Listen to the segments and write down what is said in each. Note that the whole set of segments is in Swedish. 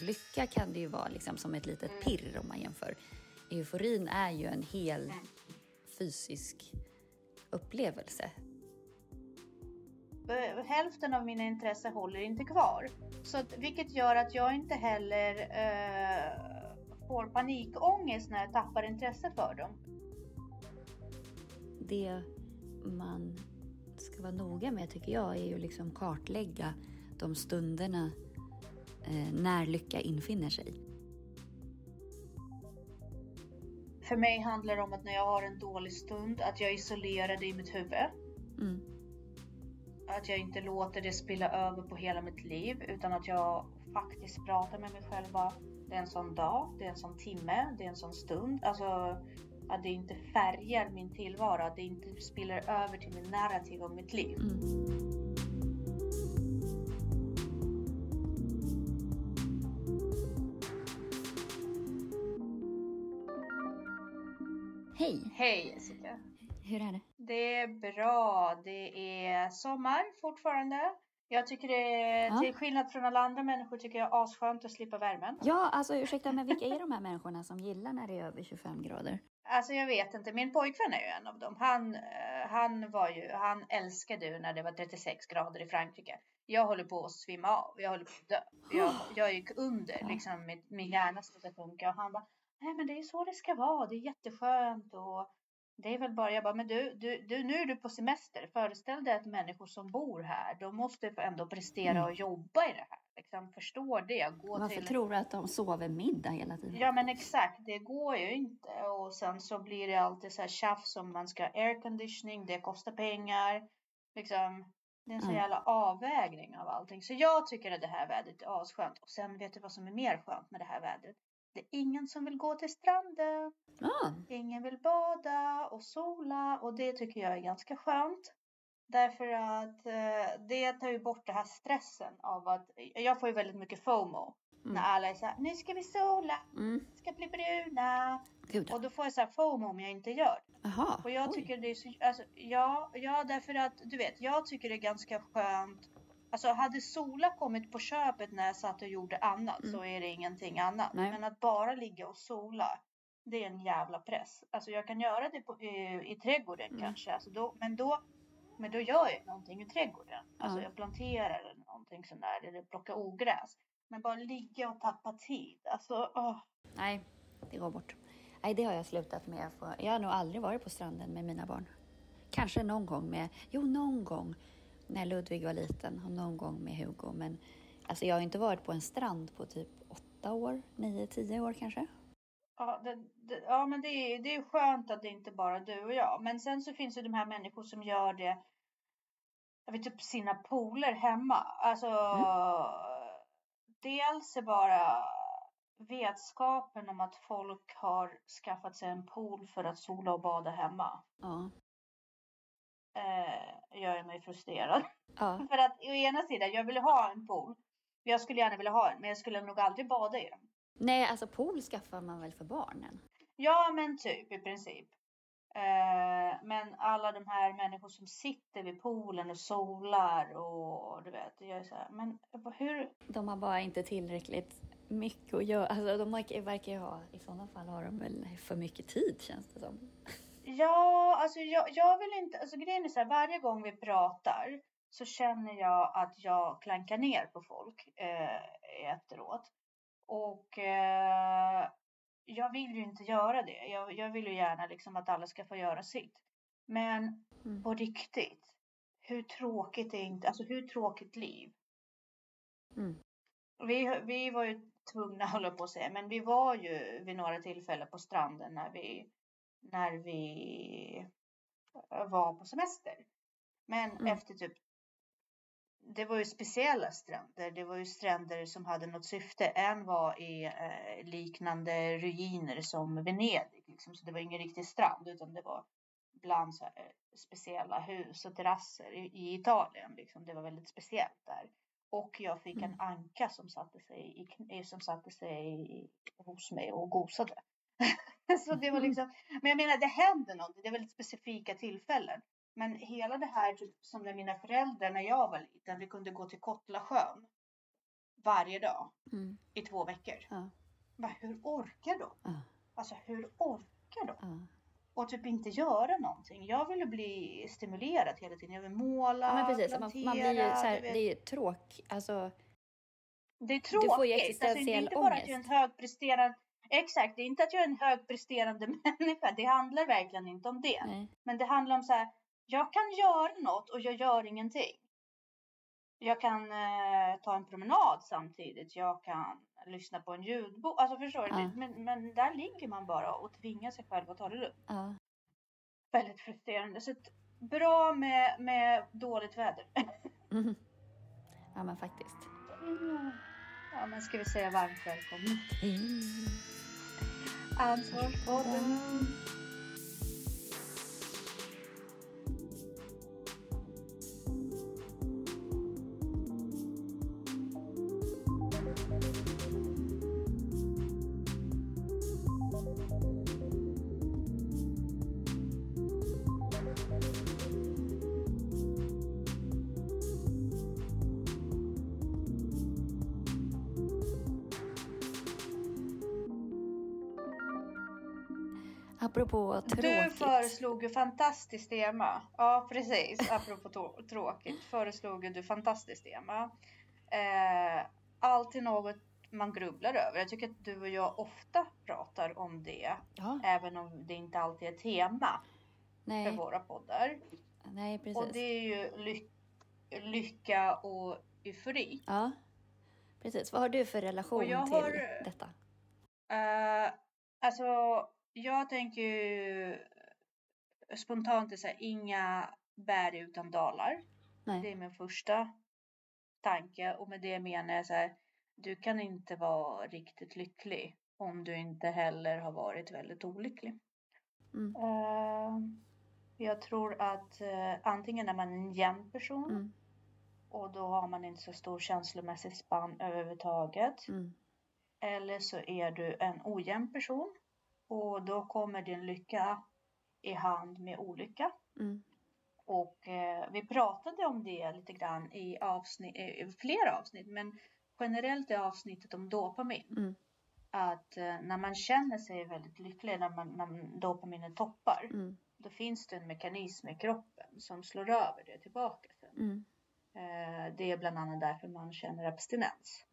Lycka kan det ju vara liksom som ett litet Mm. pirr om man jämför. Euforin är ju en hel fysisk upplevelse. Eh, Hälften av mina intressen håller inte kvar. Så att, vilket gör att jag inte heller eh, får panikångest när jag tappar intresse för dem. Det man ska vara noga med tycker jag är ju liksom kartlägga de stunderna när lycka infinner sig. För mig handlar det om att när jag har en dålig stund, att jag isolerar det i mitt huvud. Mm. Att jag inte låter det spilla över på hela mitt liv utan att jag faktiskt pratar med mig själv. bara, Det är en sån dag, det är en sån timme, det är en sån stund. Alltså att det inte färgar min tillvaro, att det inte spiller över till min narrativ om mitt liv. Mm. Hej! Hej Jessica! Hur är det? Det är bra. Det är sommar fortfarande. Jag tycker det är, Ja. till skillnad från alla andra människor, tycker jag är asskönt att slippa värmen. Ja, alltså ursäkta, men vilka är de här människorna som gillar när det är över 25 grader? Alltså jag vet inte, min pojkvän är ju en av dem. Han, eh, han var ju, han älskade ju när det var 36 grader i Frankrike. Jag håller på att svimma av, jag håller på att dö. Jag, jag gick under, liksom min, min hjärna slutade funka och han bara, nej men det är så det ska vara, det är jätteskönt och det är väl bara, jag bara, men du, du, du nu är du på semester. Föreställ dig att människor som bor här, de måste ändå prestera Mm. och jobba i det här. Liksom, förstår det. Gå Varför till... tror du att de sover middag hela tiden? Ja men exakt, det går ju inte. Och sen så blir det alltid så här tjafs om man ska ha airconditioning, det kostar pengar. Liksom, det är en sån Mm. jävla avvägning av allting. Så jag tycker att det här vädret är asskönt. Och sen vet du vad som är mer skönt med det här vädret? Det är ingen som vill gå till stranden. Ah, Ingen vill bada och sola och det tycker jag är ganska skönt. Därför att eh, det tar ju bort den här stressen av att jag får ju väldigt mycket FOMO. Mm. När alla är så här, nu ska vi sola, mm. ska bli bruna. Gud. Och då får jag så här FOMO om jag inte gör det. Och jag oj. tycker det är så, alltså, ja, ja därför att du vet, jag tycker det är ganska skönt. Alltså hade sola kommit på köpet när jag satt och gjorde annat Mm. så är det ingenting annat. Nej. Men att bara ligga och sola, det är en jävla press. Alltså jag kan göra det på, i, i trädgården Mm. kanske, alltså då, men då men då gör jag någonting i trädgården. Alltså Ja. jag planterar eller någonting sånt där, eller plockar ogräs. Men bara ligga och tappa tid. Alltså, åh. Nej, det går bort. Nej, det har jag slutat med. För jag har nog aldrig varit på stranden med mina barn. Kanske någon gång med, jo någon gång när Ludvig var liten och någon gång med Hugo. Men alltså jag har inte varit på en strand på typ åtta år, nio, tio år kanske. Ja, det, det, ja men det är, det är skönt att det inte bara är du och jag. Men sen så finns det de här människor som gör det jag vet, typ sina pooler hemma. Alltså, dels är bara vetskapen om att folk har skaffat sig en pool för att sola och bada hemma. Ja. Eh, gör mig frustrerad. ja. för att å ena sidan, jag vill ha en pool. Jag skulle gärna vilja ha en, men jag skulle nog aldrig bada i den. Nej, alltså pool skaffar man väl för barnen? Ja, men typ i princip. Eh, men alla de här människor som sitter vid poolen och solar och du vet, jag är så här, men hur? De har bara inte tillräckligt mycket att göra. Alltså de verkar verkar ju ha, i sådana fall har de väl för mycket tid känns det som. Ja, alltså jag, jag vill inte, alltså grejen är så här, varje gång vi pratar så känner jag att jag klankar ner på folk eh, efteråt. Och eh, jag vill ju inte göra det. Jag, jag vill ju gärna liksom att alla ska få göra sitt. Men Mm. på riktigt, hur tråkigt är inte, alltså hur tråkigt liv? Mm. Vi, vi var ju tvungna, hålla på att säga, men vi var ju vid några tillfällen på stranden när vi, när vi var på semester. Men Mm. efter typ, det var ju speciella stränder. Det var ju stränder som hade något syfte. En var i eh, liknande ruiner som Venedig, liksom. så det var ingen riktig strand utan det var bland så här, speciella hus och terrasser i, i Italien. Liksom. Det var väldigt speciellt där. Och jag fick en Mm. anka som satte sig, i, som satte sig hos mig och gosade. Så det var liksom, men jag menar det händer någonting, det är väldigt specifika tillfällen. Men hela det här typ, som med mina föräldrar när jag var liten, vi kunde gå till Kottlasjön. varje dag Mm. i två veckor. Ja. Bara, hur orkar de? Ja. Alltså hur orkar de? Ja. Och typ inte göra någonting. Jag vill ju bli stimulerad hela tiden. Jag vill måla, Ja, men precis. Man, plantera. man blir ju så här, du det är tråk. Alltså, Det är Du tråkigt. får ju alltså, det är existentiell inte bara att jag är en ångest. högpresterande... Exakt, det är inte att jag är en högpresterande människa. Det handlar verkligen inte om det. nej. Men det handlar om så här, jag kan göra något och jag gör ingenting. Jag kan eh, ta en promenad samtidigt. Jag kan lyssna på en ljudbok. Alltså förstår du? Ja. Men, men där ligger man bara och tvingar sig själv att ta det lugnt. Ja. Väldigt frustrerande. Så bra med, med dåligt väder. Mhm. ja, men faktiskt. Ja, men ska vi säga varmt välkommen. Mm. Ansvarspodden. Apropå Du tråkigt. föreslog ju fantastiskt tema. Ja, precis. Apropå tråkigt föreslog du fantastiskt tema. Eh, alltid något man grubblar över. Jag tycker att du och jag ofta pratar om det. Ja, Även om det inte alltid är tema för nej, våra poddar. nej, precis. Och det är ju ly- lycka och eufori. Ja, precis. Vad har du för relation till har- detta? Eh, alltså, jag tänker ju spontant är inga berg utan dalar. Det Nej. är min första tanke och med det menar jag så här, du kan inte vara riktigt lycklig om du inte heller har varit väldigt olycklig. Mm. Eh, jag tror att eh, antingen är man en jämn person Mm. och då har man inte så stor känslomässig spann överhuvudtaget. Mm. Eller så är du en ojämn person och då kommer din lycka i hand med olycka. Mm. Och eh, vi pratade om det lite grann i, avsnitt, i flera avsnitt, men generellt i avsnittet om dopamin. Mm. Att eh, när man känner sig väldigt lycklig, när, man, när dopaminet toppar, Mm. då finns det en mekanism i kroppen som slår över det tillbaka sen. Mm. Eh, det är bland annat därför man känner abstinens.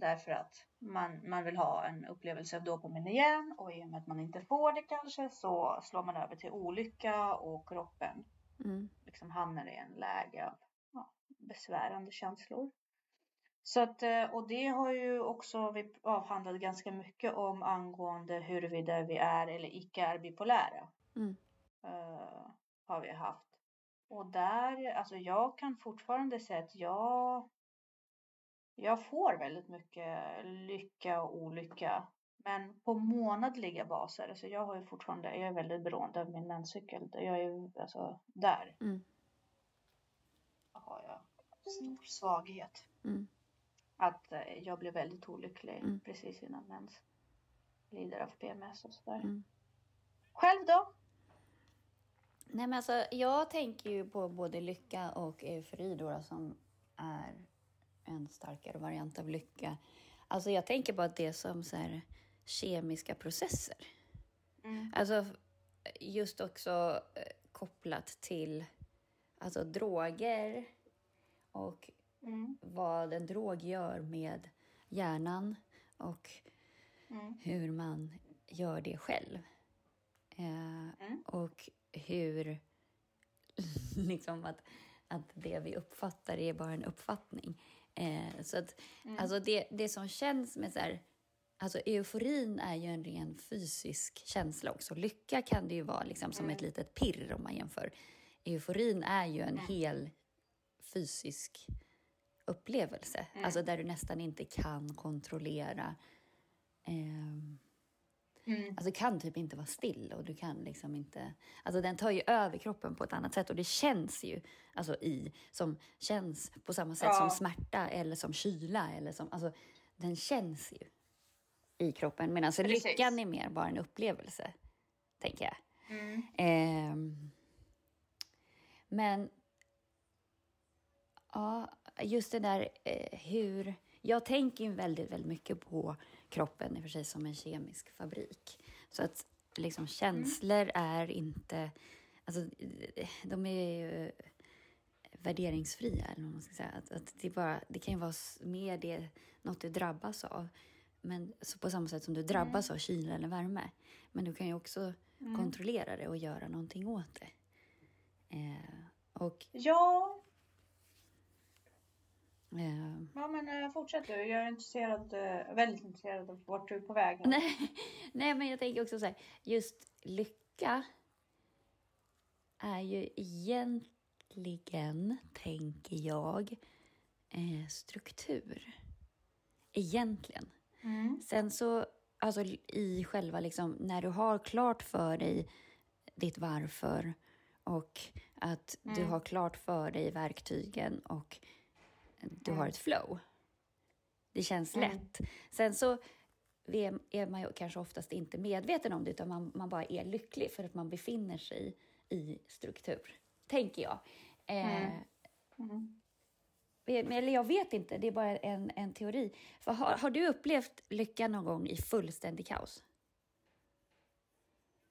Därför att man, man vill ha en upplevelse av dopamin igen och i och med att man inte får det kanske så slår man över till olycka och kroppen Mm. liksom hamnar i en läge av ja, besvärande känslor. Så att, eh, och det har ju också vi avhandlat ganska mycket om angående huruvida vi är eller icke är bipolära. Mm. Eh, har vi haft. Och där, alltså jag kan fortfarande säga att jag jag får väldigt mycket lycka och olycka. Men på månadliga baser, alltså jag har ju fortfarande, jag är väldigt beroende av min menscykel. Jag är ju alltså där Mm. har jag stor svaghet. Mm. Att eh, jag blir väldigt olycklig Mm. precis innan mens. Lider av PMS och sådär. Mm. Själv då? Nej, men alltså, jag tänker ju på både lycka och eufori då, då, som är en starkare variant av lycka. Alltså jag tänker på att det är som så här, kemiska processer. Mm. Alltså just också eh, kopplat till alltså, droger och Mm. vad en drog gör med hjärnan och Mm. hur man gör det själv. Eh, Mm. Och hur liksom att, att det vi uppfattar är bara en uppfattning. Eh, så att, Mm. alltså det, det som känns med så här, alltså euforin är ju en ren fysisk känsla också. Lycka kan det ju vara liksom som ett Mm. litet pirr om man jämför. Euforin är ju en Mm. hel fysisk upplevelse. Mm. Alltså där du nästan inte kan kontrollera ehm, Mm. Alltså kan typ inte vara still och du kan liksom inte... Alltså den tar ju över kroppen på ett annat sätt och det känns ju alltså i, som känns på samma sätt Ja. som smärta eller som kyla eller som, alltså den känns ju i kroppen medan Precis. lyckan är mer bara en upplevelse, tänker jag. Mm. Ehm, men ja, just det där eh, hur... Jag tänker ju väldigt, väldigt mycket på kroppen i och för sig som en kemisk fabrik. Så att liksom känslor är inte... Alltså, de är ju värderingsfria, eller vad man ska säga. Att, att det, bara, det kan ju vara mer det, något du drabbas av. Men så på samma sätt som du drabbas av kyla eller värme. Men du kan ju också kontrollera det och göra någonting åt det. Eh, och Ja, eh, ja men eh, fortsätt du. Jag är intresserad, eh, väldigt intresserad av vart du är på väg. Nej, nej, men jag tänker också så här, just lycka är ju egentligen, tänker jag, eh, struktur. Egentligen. Mm. Sen så, alltså i själva liksom, när du har klart för dig ditt varför och att du Mm. har klart för dig verktygen och du Mm. har ett flow. Det känns Mm. lätt. Sen så är man ju kanske oftast inte medveten om det utan man, man bara är lycklig för att man befinner sig i struktur, tänker jag. Eh, Mm. Mm. men- Eller jag vet inte, det är bara en, en teori. För har, har du upplevt lycka någon gång i fullständig kaos?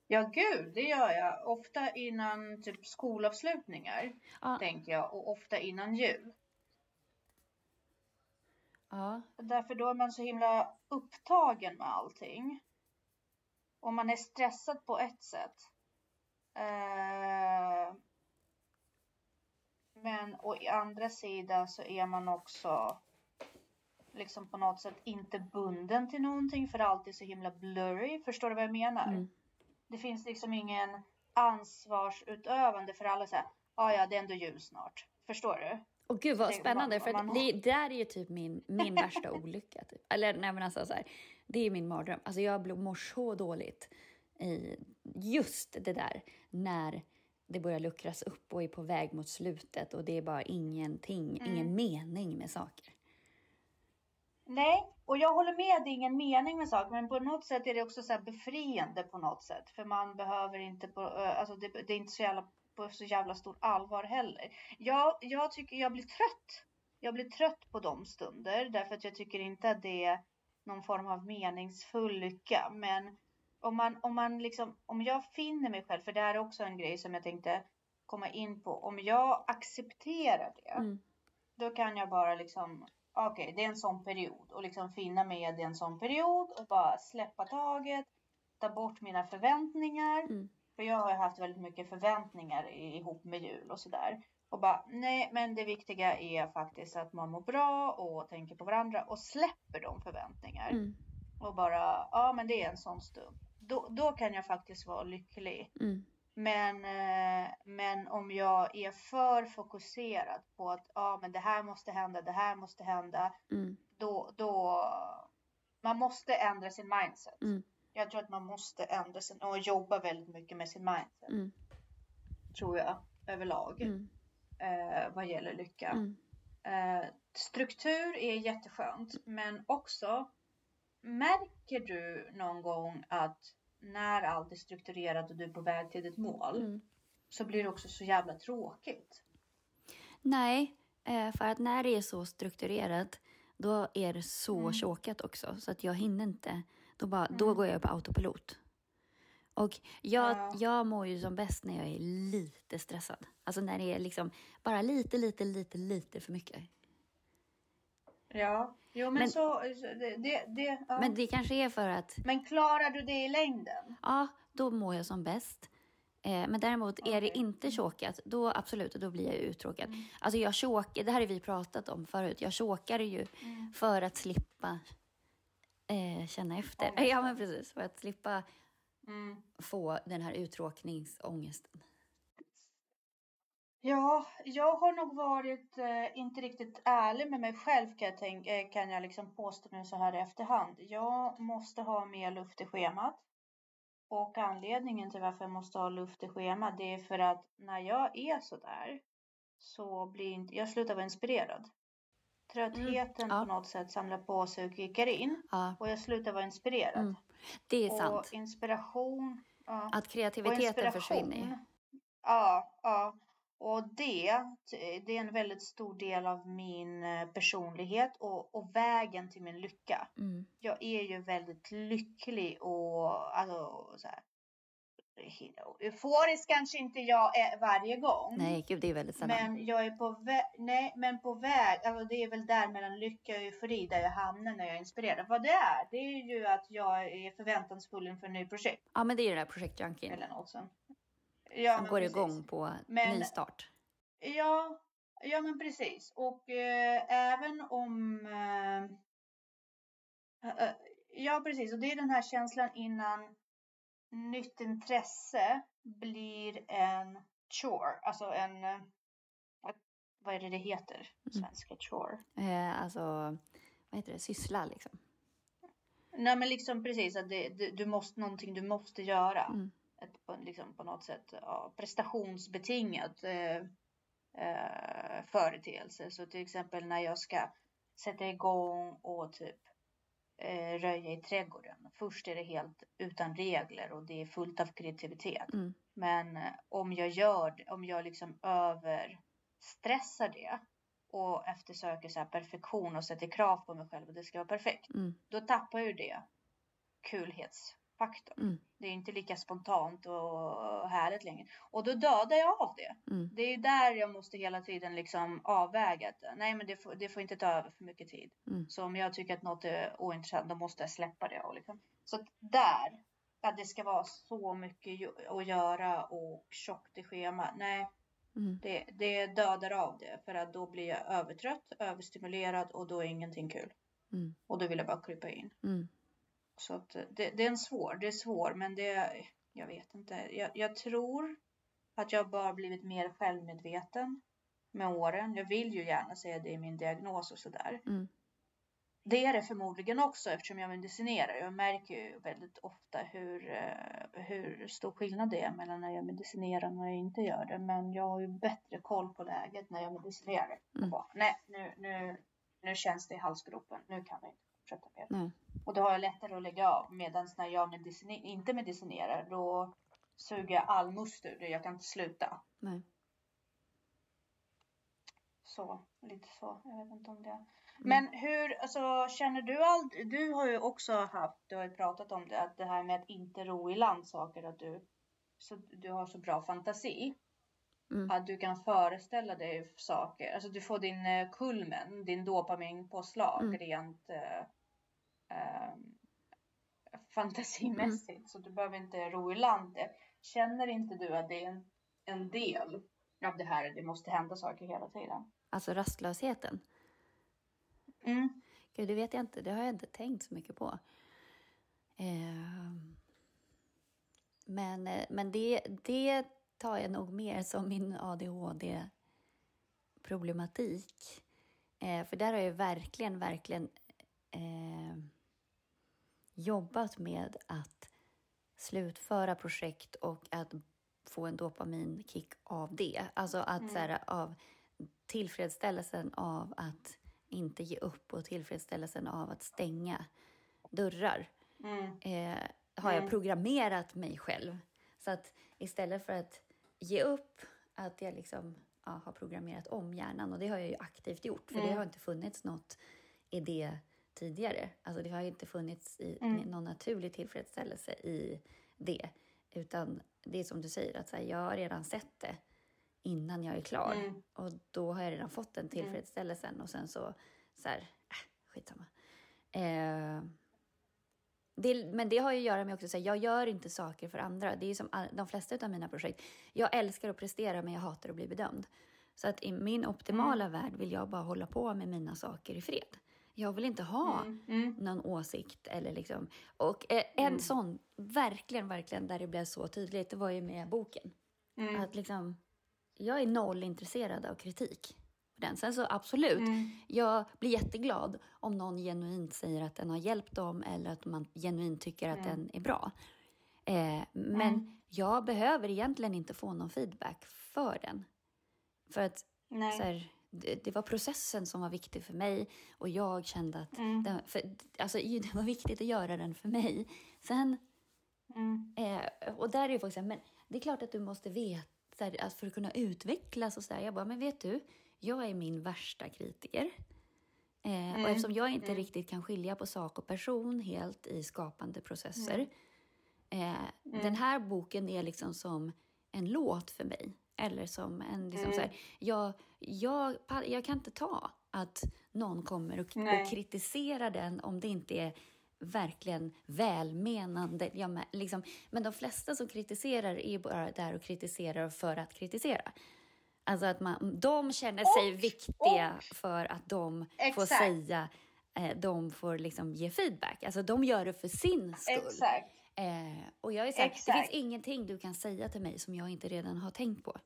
Ja, gud, det gör jag. Ofta innan typ skolavslutningar, Ja. tänker jag. Och ofta innan jul. Ja. Därför då är man så himla upptagen med allting. Och man är stressad på ett sätt. Eh, men å andra sidan så är man också liksom på något sätt inte bunden till någonting för allt är så himla blurry. Förstår du vad jag menar? Mm. Det finns liksom ingen ansvarsutövande för alla säger ah, ja, det är ändå jul snart. Förstår du? Och gud vad spännande, för det där är ju typ min, min värsta olycka. Typ. Eller nej men alltså så här, det är min mardröm. Alltså jag mår så dåligt i just det där när det börjar luckras upp och är på väg mot slutet och det är bara ingenting, Mm. ingen mening med saker. Nej, och jag håller med, det är ingen mening med saker, men på något sätt är det också så här befriande på något sätt. För man behöver inte, på, alltså det, det är inte så jävla, på så jävla stort allvar heller. Jag, jag tycker jag blir trött. Jag blir trött på de stunder, därför att jag tycker inte att det är någon form av meningsfull lycka. Men om man, om man liksom, om jag finner mig själv, för det här är också en grej som jag tänkte komma in på. Om jag accepterar det, Mm. då kan jag bara liksom, okej, det är en sån period och liksom finna mig i en sån period och bara släppa taget, ta bort mina förväntningar. Mm. För jag har haft väldigt mycket förväntningar ihop med jul och sådär. Och bara, nej, men det viktiga är faktiskt att man mår bra och tänker på varandra och släpper de förväntningar. Mm. Och bara, ja men det är en sån stund. Då, då kan jag faktiskt vara lycklig. Mm. Men, eh, men om jag är för fokuserad på att ja, men det här måste hända, det här måste hända, Mm. då, då man måste ändra sin mindset. Mm. Jag tror att man måste ändra sin och jobba väldigt mycket med sin mindset, Mm. tror jag överlag, Mm. eh, vad gäller lycka. Mm. Eh, struktur är jätteskönt, men också märker du någon gång att när allt är strukturerat och du är på väg till ditt mål Mm. så blir det också så jävla tråkigt. Nej, eh, för att när det är så strukturerat då är det så Mm. tjåkat också så att jag hinner inte. Då, bara, då Mm. går jag på autopilot. Och jag, Ja. jag mår ju som bäst när jag är lite stressad. Alltså när det är liksom bara lite, lite, lite, lite för mycket. Ja, jo men, Men- så, det, det, det ja. Men det kanske är för att, men klarar du det i längden? ja, då mår jag som bäst. Eh, men däremot är det inte tjåkat, då absolut, då blir jag uttråkad. Mm. Alltså jag tjåkar, det här har vi pratat om förut, jag tjåkar ju Mm. för att slippa eh, känna efter. Ångesten. Ja, men precis. För att slippa Mm. få den här uttråkningsångesten. Ja, jag har nog varit eh, inte riktigt ärlig med mig själv kan jag, tänk, eh, kan jag liksom påstå nu så här i efterhand. Jag måste ha mer luft i schemat. Och anledningen till varför jag måste ha luft i schemat det är för att när jag är så där så blir inte, jag slutar vara inspirerad. Tröttheten Mm, ja. på något sätt samlar på sig och kickar in Ja, och jag slutar vara inspirerad. Mm, det är och sant. inspiration. Ja. Att kreativiteten försvinner. Ja, ja. Och det, det är en väldigt stor del av min eh, personlighet och, och vägen till min lycka. Mm. Jag är ju väldigt lycklig och alltså så här, euforisk kanske inte jag är varje gång. Nej, gud, det är väldigt sällan. Men jag är på väg, nej, men på väg, alltså det är väl där mellan lycka och eufori där jag hamnar när jag är inspirerad. Vad det är, det är ju att jag är förväntansfull inför ny projekt. Ja, men det är det där projektjunkien Eller något sånt. Ja, som går precis. igång på Men- nystart. Ja, ja men precis. Och eh, även om... Eh, eh, ja, precis. Och det är den här känslan innan nytt intresse blir en chore. Alltså en... eh, vad- är det det heter? på Mm. Svenska chore. Eh, alltså, vad heter det? Syssla liksom. Nej men liksom precis att det, det, du måste någonting du måste göra. Mm. Ett, på, liksom på något sätt ja, prestationsbetingat eh, eh, företeelse. Så till exempel när jag ska sätta igång och typ eh, röja i trädgården. Först är det helt utan regler och det är fullt av kreativitet. Mm. Men eh, om jag gör om jag liksom överstressar det och eftersöker så perfektion och sätter krav på mig själv och det ska vara perfekt. Mm. Då tappar ju det kulhetsfaktorn. Mm. Det är inte lika spontant och härligt längre. Och då dödar jag av det. Mm. Det är där jag måste hela tiden liksom avväga. Att, nej, men det får, det får inte ta över för mycket tid. Mm. Så om jag tycker att något är ointressant, då måste jag släppa det. Och liksom. Så där, att det ska vara så mycket ju- att göra och tjockt i schema. Nej, Mm. det, det dödar av det. För att då blir jag övertrött, överstimulerad och då är ingenting kul. Mm. Och då vill jag bara krypa in. Mm. Så att det, det är en svår, det är svår, men det, jag vet inte. Jag, jag tror att jag bara blivit mer självmedveten med åren. Jag vill ju gärna säga det i min diagnos och sådär. Mm. Det är det förmodligen också eftersom jag medicinerar. Jag märker ju väldigt ofta hur, eh, hur stor skillnad det är mellan när jag medicinerar och när jag inte gör det. Men jag har ju bättre koll på läget när jag medicinerar. Mm. Och bara, nej, nu, nu, nu känns det i halsgropen. Nu kan jag inte fortsätta mer. Nej. Och då har jag lättare att lägga av. Medan när jag medicine- inte medicinerar då suger jag all must ur det. Jag kan inte sluta. Nej. Så, lite så. Jag vet inte om det. Mm. Men hur, alltså känner du allt? Du har ju också haft, du har ju pratat om det, att det här med att inte ro i land saker, att du, så, du har så bra fantasi. Mm. Att du kan föreställa dig saker. Alltså du får din eh, kulmen, din dopaminpåslag Mm. rent eh, eh, fantasimässigt. Mm. Så du behöver inte ro i land det. Känner inte du att det är en, en del av det här, det måste hända saker hela tiden? Alltså rastlösheten. Mm. Gud, det vet jag inte. Det har jag inte tänkt så mycket på. Ehm. Men, eh, men det, det tar jag nog mer som min ADHD-problematik. Eh, för där har jag verkligen, verkligen eh, jobbat med att slutföra projekt och att få en dopaminkick av det. Alltså att Mm. så här, av tillfredsställelsen av att inte ge upp och tillfredsställelsen av att stänga dörrar Mm. eh, har jag Mm. programmerat mig själv. Så att istället för att ge upp, att jag liksom ja, har programmerat om hjärnan. Och det har jag ju aktivt gjort, för det Mm. har inte funnits något i det tidigare. Alltså det har inte funnits i, Mm. någon naturlig tillfredsställelse i det. Utan det är som du säger, att här, jag har redan sett det innan jag är klar. Mm. Och då har jag redan fått den tillfredsställelsen och sen så, så här, äh, skitsamma. Eh, det, men det har ju att göra med också, så här, jag gör inte saker för andra. Det är som de flesta av mina projekt. Jag älskar att prestera men jag hatar att bli bedömd. Så att i min optimala värld vill jag bara hålla på med mina saker i fred. Jag vill inte ha Mm. Mm. någon åsikt eller liksom. Och eh, en Mm. sån, verkligen, verkligen, där det blev så tydligt, det var ju med boken. Mm. Att liksom, jag är noll intresserad av kritik. Den. Sen så absolut, Mm. jag blir jätteglad om någon genuint säger att den har hjälpt dem eller att man genuint tycker att Mm. den är bra. Eh, men jag behöver egentligen inte få någon feedback för den. För att Nej. så här, det, det var processen som var viktig för mig och jag kände att Mm. den, för, alltså, ju, det var viktigt att göra den för mig. Sen Mm. Eh, och där är det folk så här, men det är klart att du måste veta alltså för att kunna utvecklas och så där. Jag bara, men vet du, jag är min värsta kritiker. Eh, Mm, Och eftersom jag inte mm. riktigt kan skilja på sak och person helt i skapande processer. Mm. Eh, Den här boken är liksom som en låt för mig. Eller som en, liksom Mm. så här, jag, jag, jag kan inte ta att någon kommer och, och kritiserar den om det inte är verkligen välmenande. Ja, men, liksom, men de flesta som kritiserar är bara där och kritiserar för att kritisera. Alltså att man, de känner sig Och- viktiga för att de får Exakt. säga, eh, de får liksom ge feedback. Alltså de gör det för sin skull. Exakt. Eh, och jag är så här, det finns ingenting du kan säga till mig som jag inte redan har tänkt på.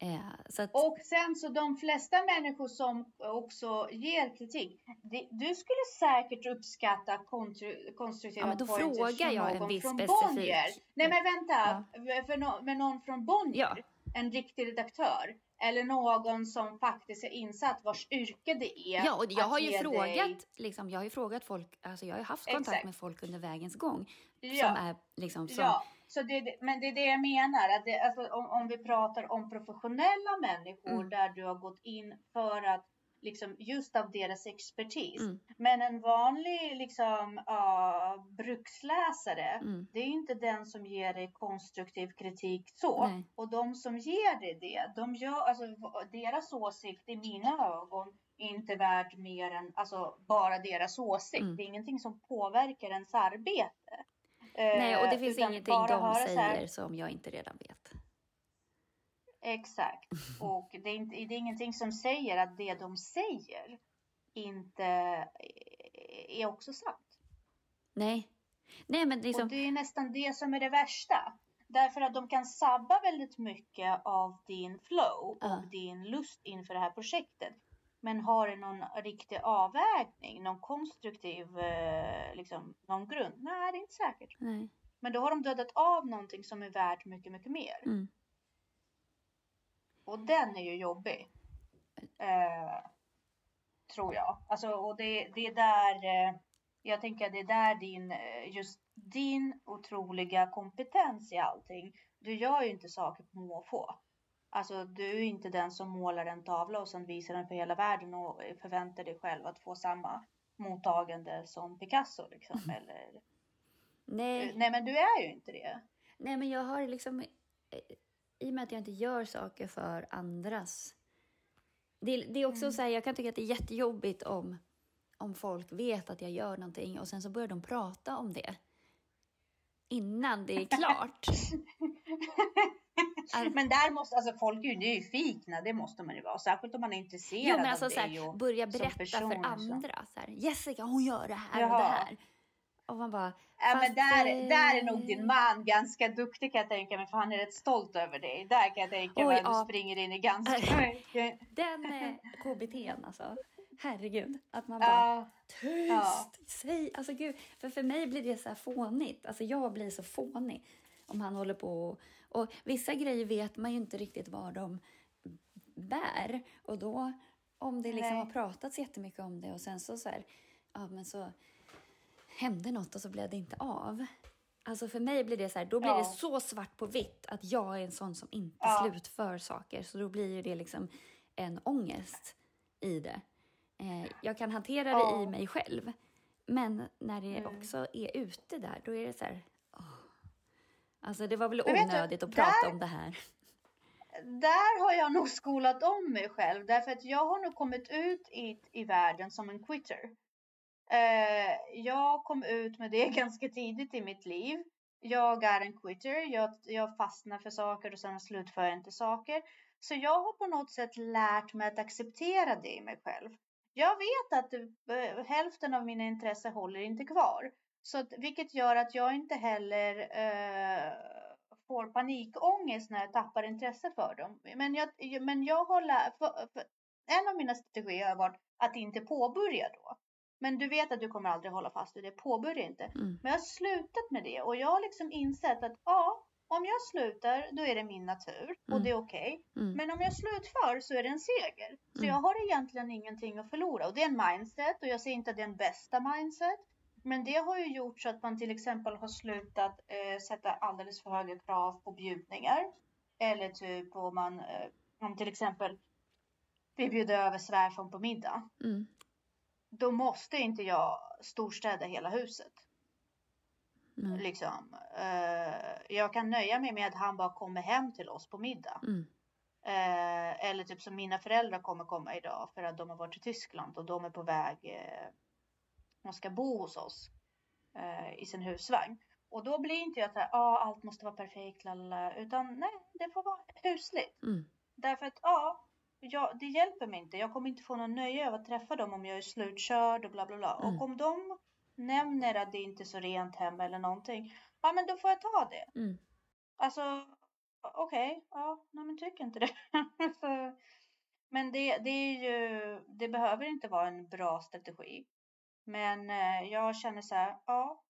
Eh, att, Och sen så de flesta människor som också ger kritik, det, du skulle säkert uppskatta kontru, konstruktiva Ja, men då frågar jag en viss från specifik- Bonnier. Nej men vänta, för no, med någon från Bonnier, Ja. en riktig redaktör. Eller någon som faktiskt är insatt vars yrke det är. ja, och jag har ju frågat, dig- liksom, jag har ju frågat folk, alltså jag har haft kontakt Exakt. med folk under vägens gång Ja. som är liksom som, Ja, så det- men det är det jag menar. Att det, alltså, om, om vi pratar om professionella människor Mm. där du har gått in för att liksom just av deras expertis. Mm. Men en vanlig liksom uh, bruksläsare, Mm. det är inte den som ger dig konstruktiv kritik så. Nej. Och de som ger dig det, de gör, alltså, deras åsikt i mina ögon inte värd mer än alltså, bara deras åsikt. Mm. Det är ingenting som påverkar ens arbete. Nej, och det Eh, finns utan ingenting de så här- säger som jag inte redan vet. Exakt. Och det är, inte, det är ingenting som säger att det de säger inte är också sant. Nej, nej men liksom, Och det är nästan det som är det värsta. Därför att de kan sabba väldigt mycket av din flow och din lust inför det här projektet. Men har det någon riktig avvägning, någon konstruktiv, eh, liksom, någon grund? Nej, det är inte säkert. nej. Men då har de dödat av någonting som är värt mycket, mycket mer. Mm. Och den är ju jobbig. Eh, tror jag. Alltså, och det, det är där, eh, jag tänker att det är där din, eh, just din otroliga kompetens i allting. Du gör ju inte saker på måfå. Alltså du är inte den som målar en tavla och sen visar den för hela världen och förväntar dig själv att få samma mottagande som Picasso liksom. Eller, Nej. nej men du är ju inte det. Nej, men jag har liksom... I och med att jag inte gör saker för andras... Det, det är också Mm. så här, jag kan tycka att det är jättejobbigt om, om folk vet att jag gör någonting och sen så börjar de prata om det innan det är klart. Men där måste, alltså folk är ju nyfikna, det måste man ju vara. Särskilt om man är intresserad Jo, men alltså av så det. här, börja berätta person, för så. andra. Så här, Jessica, hon gör det här och det Jaha. här. Och man bara... Ja, men där, eh, där är nog din man ganska duktig kan jag tänka mig, för han är rätt stolt över dig. Där kan jag tänka mig att du ja. springer in i ganska mycket. Den eh, KBT'n alltså. Herregud. Att man bara... Ja, Tyst! Ja. Säg, alltså gud, för för mig blir det så här fånigt. Alltså jag blir så fånig om han håller på och, och vissa grejer vet man ju inte riktigt var de bär och då om det liksom Nej. har pratats jättemycket om det och sen så så här, ja men så hände något och så blev det inte av. Alltså för mig blir det så här, då blir Ja. det så svart på vitt att jag är en sån som inte Ja. slutför saker så då blir ju det liksom en ångest i det. Eh, jag kan hantera det Ja. i mig själv. Men när det Mm. också är ute där, då är det så här... åh. Alltså det var väl Men vet du, onödigt att prata där- om det här. där har jag nog skolat om mig själv. Därför att jag har nog kommit ut i, i världen som en quitter. Eh, jag kom ut med det ganska tidigt i mitt liv. Jag är en quitter. Jag, jag fastnar för saker och sen slutför jag inte saker. Så jag har på något sätt lärt mig att acceptera det i mig själv. Jag vet att eh, hälften av mina intressen håller inte kvar. Så att, vilket gör att jag inte heller eh, får panikångest när jag tappar intresse för dem. Men jag, men jag har lärt, för, för, en av mina strategier har varit att inte påbörja då. Men du vet att du kommer aldrig hålla fast vid det. Påbörja inte. Mm. Men jag har slutat med det och jag har liksom insett att ja, om jag slutar då är det min natur och Mm. det är okej. Mm. Men om jag slutför så är det en seger. Så Mm. jag har egentligen ingenting att förlora. Och det är en mindset och jag säger inte att det är en bästa mindset. Men det har ju gjort så att man till exempel har slutat eh, sätta alldeles för höga krav på bjudningar. Eller typ om man, eh, om till exempel vi bjuder över svärfar på middag. Mm. Då måste inte jag storstäda hela huset. Nej. Liksom. Eh, jag kan nöja mig med att han bara kommer hem till oss på middag. Mm. Eh, eller typ som mina föräldrar kommer komma idag för att de har varit i Tyskland och de är på väg. Eh, de ska bo hos oss eh, i sin husvagn. Och då blir inte jag så här, ah, allt måste vara perfekt, lalala, utan nej, det får vara husligt. Mm. Därför att ja, ja, det hjälper mig inte. Jag kommer inte få någon nöje av att träffa dem om jag är slutkörd och bla bla bla. Mm. Och om de nämner att det inte är så rent hemma eller någonting, ja men då får jag ta det. Mm. Alltså, okej, ja, nej men tycker inte det. Så, men det, det är ju, det behöver inte vara en bra strategi. Men eh, jag känner så här, ja,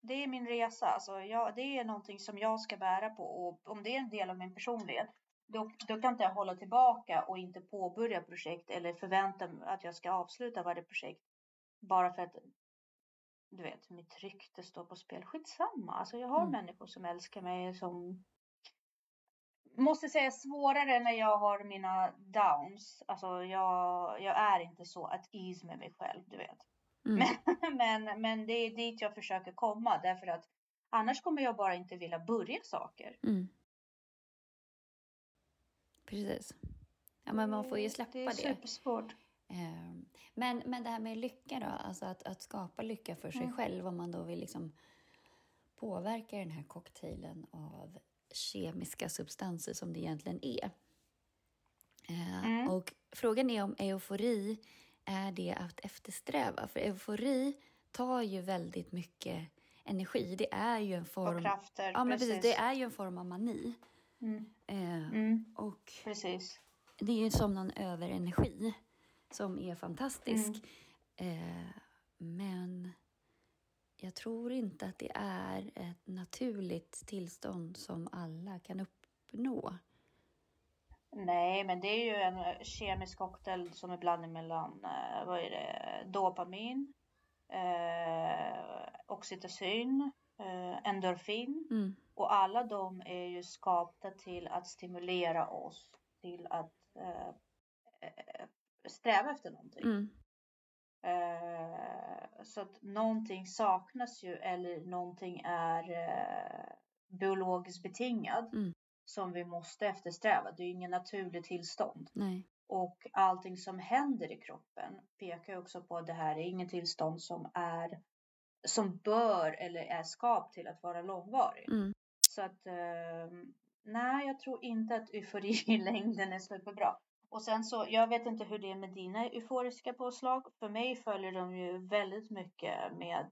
det är min resa. Alltså, jag, det är någonting som jag ska bära på och om det är en del av min personlighet, då, då kan inte jag hålla tillbaka och inte påbörja projekt eller förvänta mig att jag ska avsluta varje projekt bara för att du vet, mitt rykte står på spel. Skitsamma, alltså jag har Mm. människor som älskar mig som måste säga svårare när jag har mina downs. Alltså jag, jag är inte så att ease med mig själv, du vet. Mm. Men, men det är dit jag försöker komma därför att annars kommer jag bara inte vilja börja saker. Mm. Precis. Ja, men man får ju släppa Det är det. supersvårt. Ehm, Men, men det här med lycka då, alltså att, att skapa lycka för sig Mm. själv om man då vill liksom påverka den här cocktailen av kemiska substanser som det egentligen är. Eh, Mm. Och frågan är om eufori är det att eftersträva, för eufori tar ju väldigt mycket energi. Det är ju en Och form, krafter. ja, men precis, det är ju en form av mani. Mm. Eh, Mm. Och Precis. det är ju som någon överenergi som är fantastisk. Mm. Eh, men jag tror inte att det är ett naturligt tillstånd som alla kan uppnå. Nej, men det är ju en kemisk cocktail som är blandning mellan, eh, vad är det, dopamin, eh, oxytocin, eh, endorfin. Mm, Och alla de är ju skapta till att stimulera oss till att eh, eh, sträva efter någonting. mm, Eh, så att någonting saknas ju eller någonting är eh, biologiskt betingad Mm. som vi måste eftersträva. Det är ju ingen naturligt tillstånd. nej. Och allting som händer i kroppen pekar också på att det här är ingen tillstånd som är som bör eller är skapt till att vara långvarig. Mm, Så att eh, nej, jag tror inte att eufori i längden är superbra. Och sen så, jag vet inte hur det är med dina euforiska påslag. För mig följer de ju väldigt mycket med,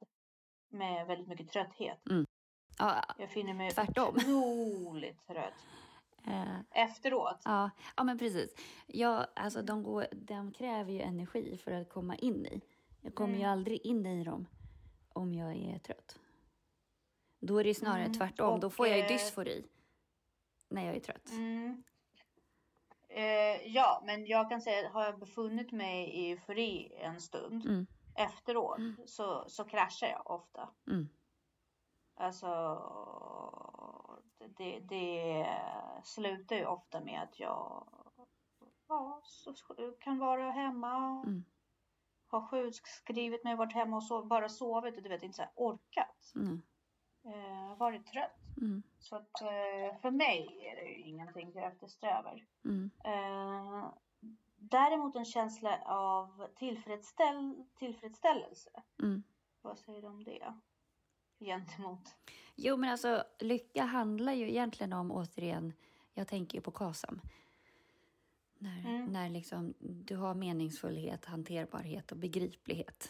med väldigt mycket trötthet. ja, Jag finner mig Tvärtom. otroligt trött eh, efteråt. ja, ja, men precis. Ja, alltså de, går, de kräver ju energi för att komma in i. Jag kommer ju Mm. aldrig in i dem om jag är trött. Då är det snarare Mm, tvärtom. Då får jag ju eh, dysfori när jag är trött. Mm. Eh, ja, men jag kan säga har jag befunnit mig i eufori en stund Mm, efteråt Mm. så, så kraschar jag ofta. mm, Alltså, det, det slutar ju ofta med att jag ja, så kan vara hemma, Mm. Har sjukskrivit mig, varit hemma och sov, bara sovit och du vet inte så här, orkat. mm, Eh, varit trött. mm, Så att eh, för mig är det ju ingenting jag eftersträvar. mm. Eh, däremot en känsla av tillfredsställ tillfredsställelse. Mm. Vad säger du om det? Gentemot. Jo, men alltså lycka handlar ju egentligen om, återigen, jag tänker ju på KASAM. När, Mm. när liksom du har meningsfullhet, hanterbarhet och begriplighet.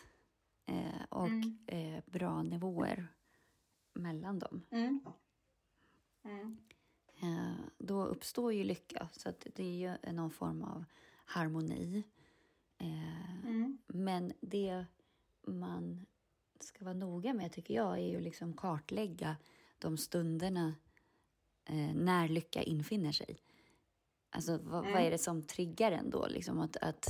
Eh, och Mm. eh, bra nivåer mellan dem. Mm. Mm. Eh, då uppstår ju lycka. Så det är ju någon form av harmoni. Eh, Mm. Men det man ska vara noga med, tycker jag, är ju liksom kartlägga de stunderna eh, när lycka infinner sig. Alltså, vad, vad är det som triggar en då? Liksom att, att,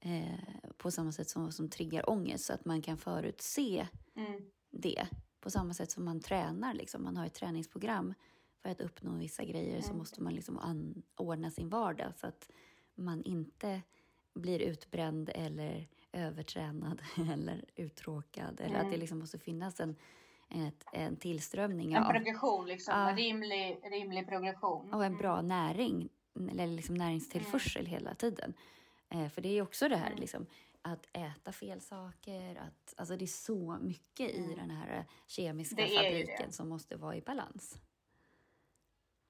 eh, på samma sätt som, som triggar ångest, så att man kan förutse Mm. det. På samma sätt som man tränar, liksom. man har ett träningsprogram för att uppnå vissa grejer så Mm. måste man liksom anordna sin vardag så att man inte blir utbränd eller övertränad eller uttråkad. Eller att det liksom måste finnas en, ett, en tillströmning En av, progression liksom, Ja. en rimlig, rimlig progression. och en bra näring, eller liksom näringstillförsel hela tiden. Eh, för det är också det här Mm. liksom, att äta fel saker. Att, alltså det är så mycket i Mm. den här kemiska Det fabriken som måste vara i balans.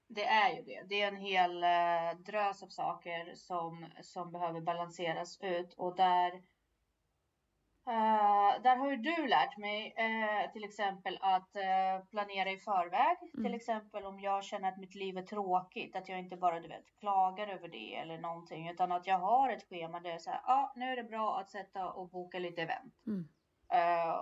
Det är ju det. Det är en hel eh, drös av saker som, som behöver balanseras ut och där eh, där har ju du lärt mig eh, till exempel att eh, planera i förväg. Mm. Till exempel om jag känner att mitt liv är tråkigt, att jag inte bara du vet, klagar över det eller någonting utan att jag har ett schema där jag säger ja ah, nu är det bra att sätta och boka lite event. Mm.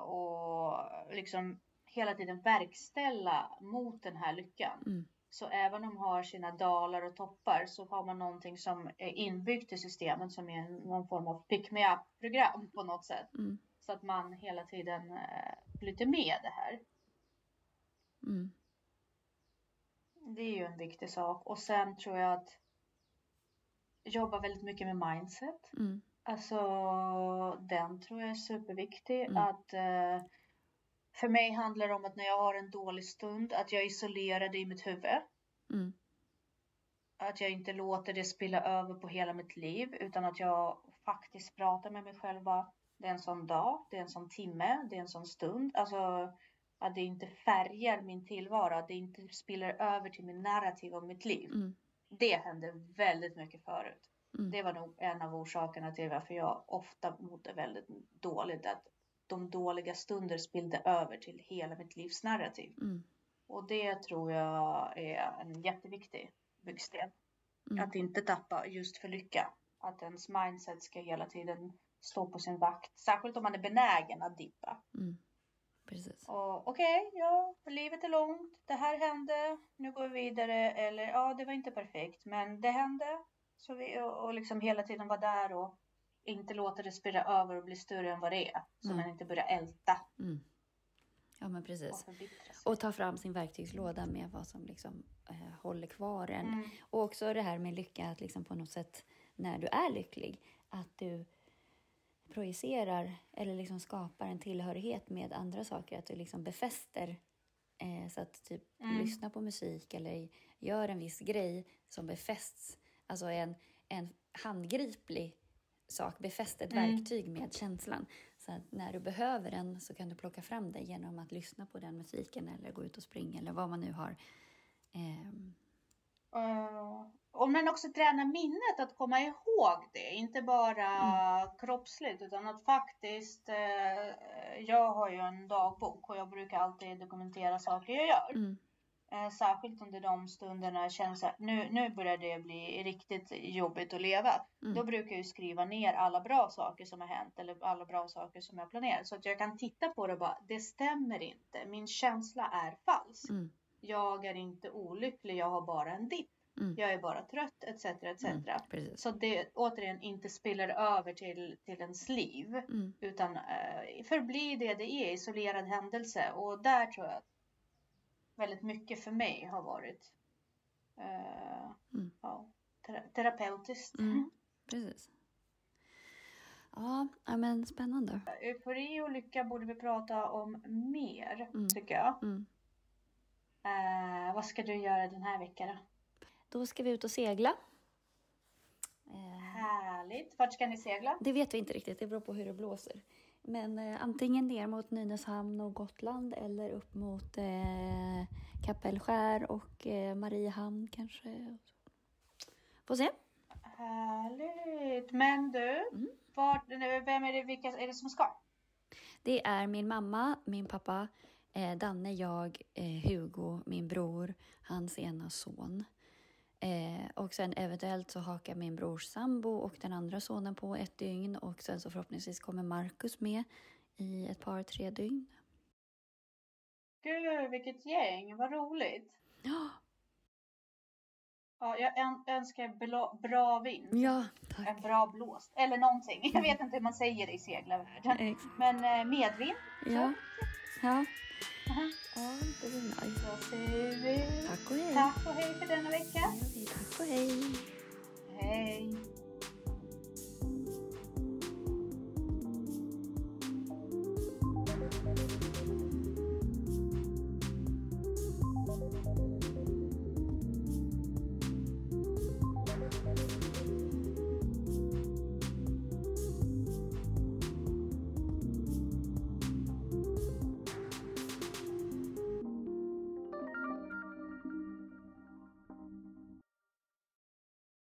Och liksom hela tiden verkställa mot den här lyckan. Mm. Så även om man har sina dalar och toppar så har man någonting som är inbyggt i systemet som är någon form av pick me up-program på något sätt. Mm. Så att man hela tiden eh, flyter med det här. Mm. Det är ju en viktig sak. Och sen tror jag att jobba väldigt mycket med mindset. Mm. Alltså den tror jag är superviktig. Mm. Att eh, för mig handlar det om att när jag har en dålig stund att jag isolerar det i mitt huvud. Mm. Att jag inte låter det spilla över på hela mitt liv utan att jag faktiskt pratar med mig själv. Det är en sån dag, det är en sån timme, det är en sån stund. Alltså att det inte färgar min tillvaro, att det inte spiller över till min narrativ om mitt liv. Mm. Det hände väldigt mycket förut. Mm. Det var nog en av orsakerna till varför jag ofta mådde väldigt dåligt. Att de dåliga stunder spillde över till hela mitt livs narrativ. Mm. Och det tror jag är en jätteviktig byggsten. Mm. Att inte tappa just för lycka. Att ens mindset ska hela tiden stå på sin vakt. Särskilt om man är benägen att dippa. Mm. Precis. Och okej, ja, livet är långt. Det här hände. Nu går vi vidare. Eller ja, det var inte perfekt, men det hände. Så vi, och, och liksom hela tiden vara där och inte låta det spira över och bli större än vad det är. Så Nej. man inte börjar älta Mm. Ja, men och precis. sig. Och ta fram sin verktygslåda med vad som liksom eh, håller kvar en. Mm. Och också det här med lycka, att liksom på något sätt när du är lycklig, att du projicerar eller liksom skapar en tillhörighet med andra saker. Att du liksom befäster. Eh, så att typ Mm. lyssna på musik eller gör en viss grej som befästs. Alltså en, en handgriplig sak, befäst ett Mm. verktyg med känslan. Så att när du behöver den så kan du plocka fram det genom att lyssna på den musiken eller gå ut och springa eller vad man nu har. Ehm, Uh, och men också träna minnet att komma ihåg det. Inte bara kroppsligt utan att faktiskt. eh, jag har ju en dagbok och jag brukar alltid dokumentera saker jag gör. mm, särskilt under de stunderna jag känner att nu, nu börjar det bli riktigt jobbigt att leva. Mm. Då brukar jag skriva ner alla bra saker som har hänt eller alla bra saker som jag planerat. Så att jag kan titta på det och bara, det stämmer inte. Min känsla är falsk. mm, Jag är inte olycklig, jag har bara en dipp. mm, Jag är bara trött etc. etc. mm. Så det återigen inte spiller över till, till ens liv. Mm, Utan eh, förblir det det är, isolerad händelse. Och där tror jag att väldigt mycket för mig har varit eh, Mm. ja, tera- terapeutiskt. Mm. precis. Ja, men spännande. Eufori och lycka borde vi prata om mer, Mm. tycker jag. Mm. Eh, vad ska du göra den här veckan då? Då ska vi ut och segla. Eh, Härligt. Vart ska ni segla? Det vet vi inte riktigt, det beror på hur det blåser. Men eh, antingen ner mot Nynäshamn och Gotland eller upp mot eh, Kapellskär och eh, Mariehamn kanske. Får se. Härligt. Men du, Mm. vart, vem är det, vilka är det som ska? Det är min mamma, min pappa, eh, Danne, jag, eh, Hugo, min bror, hans ena son. Eh, och sen eventuellt så hakar min brors sambo och den andra sonen på ett dygn och sen så förhoppningsvis kommer Markus med i ett par, tre dygn. Gud, vilket gäng. Vad roligt. Ja, Ja, jag ön- önskar bra, bra vind. ja tack. En bra blåst. Eller någonting. Jag vet inte hur man säger det i seglarvärlden. Men eh, medvind. Ja, ja. Aha. Ja, det blir nice. Då säger vi Tack och hej. tack och hej för denna vecka. Tack och hej. Hej.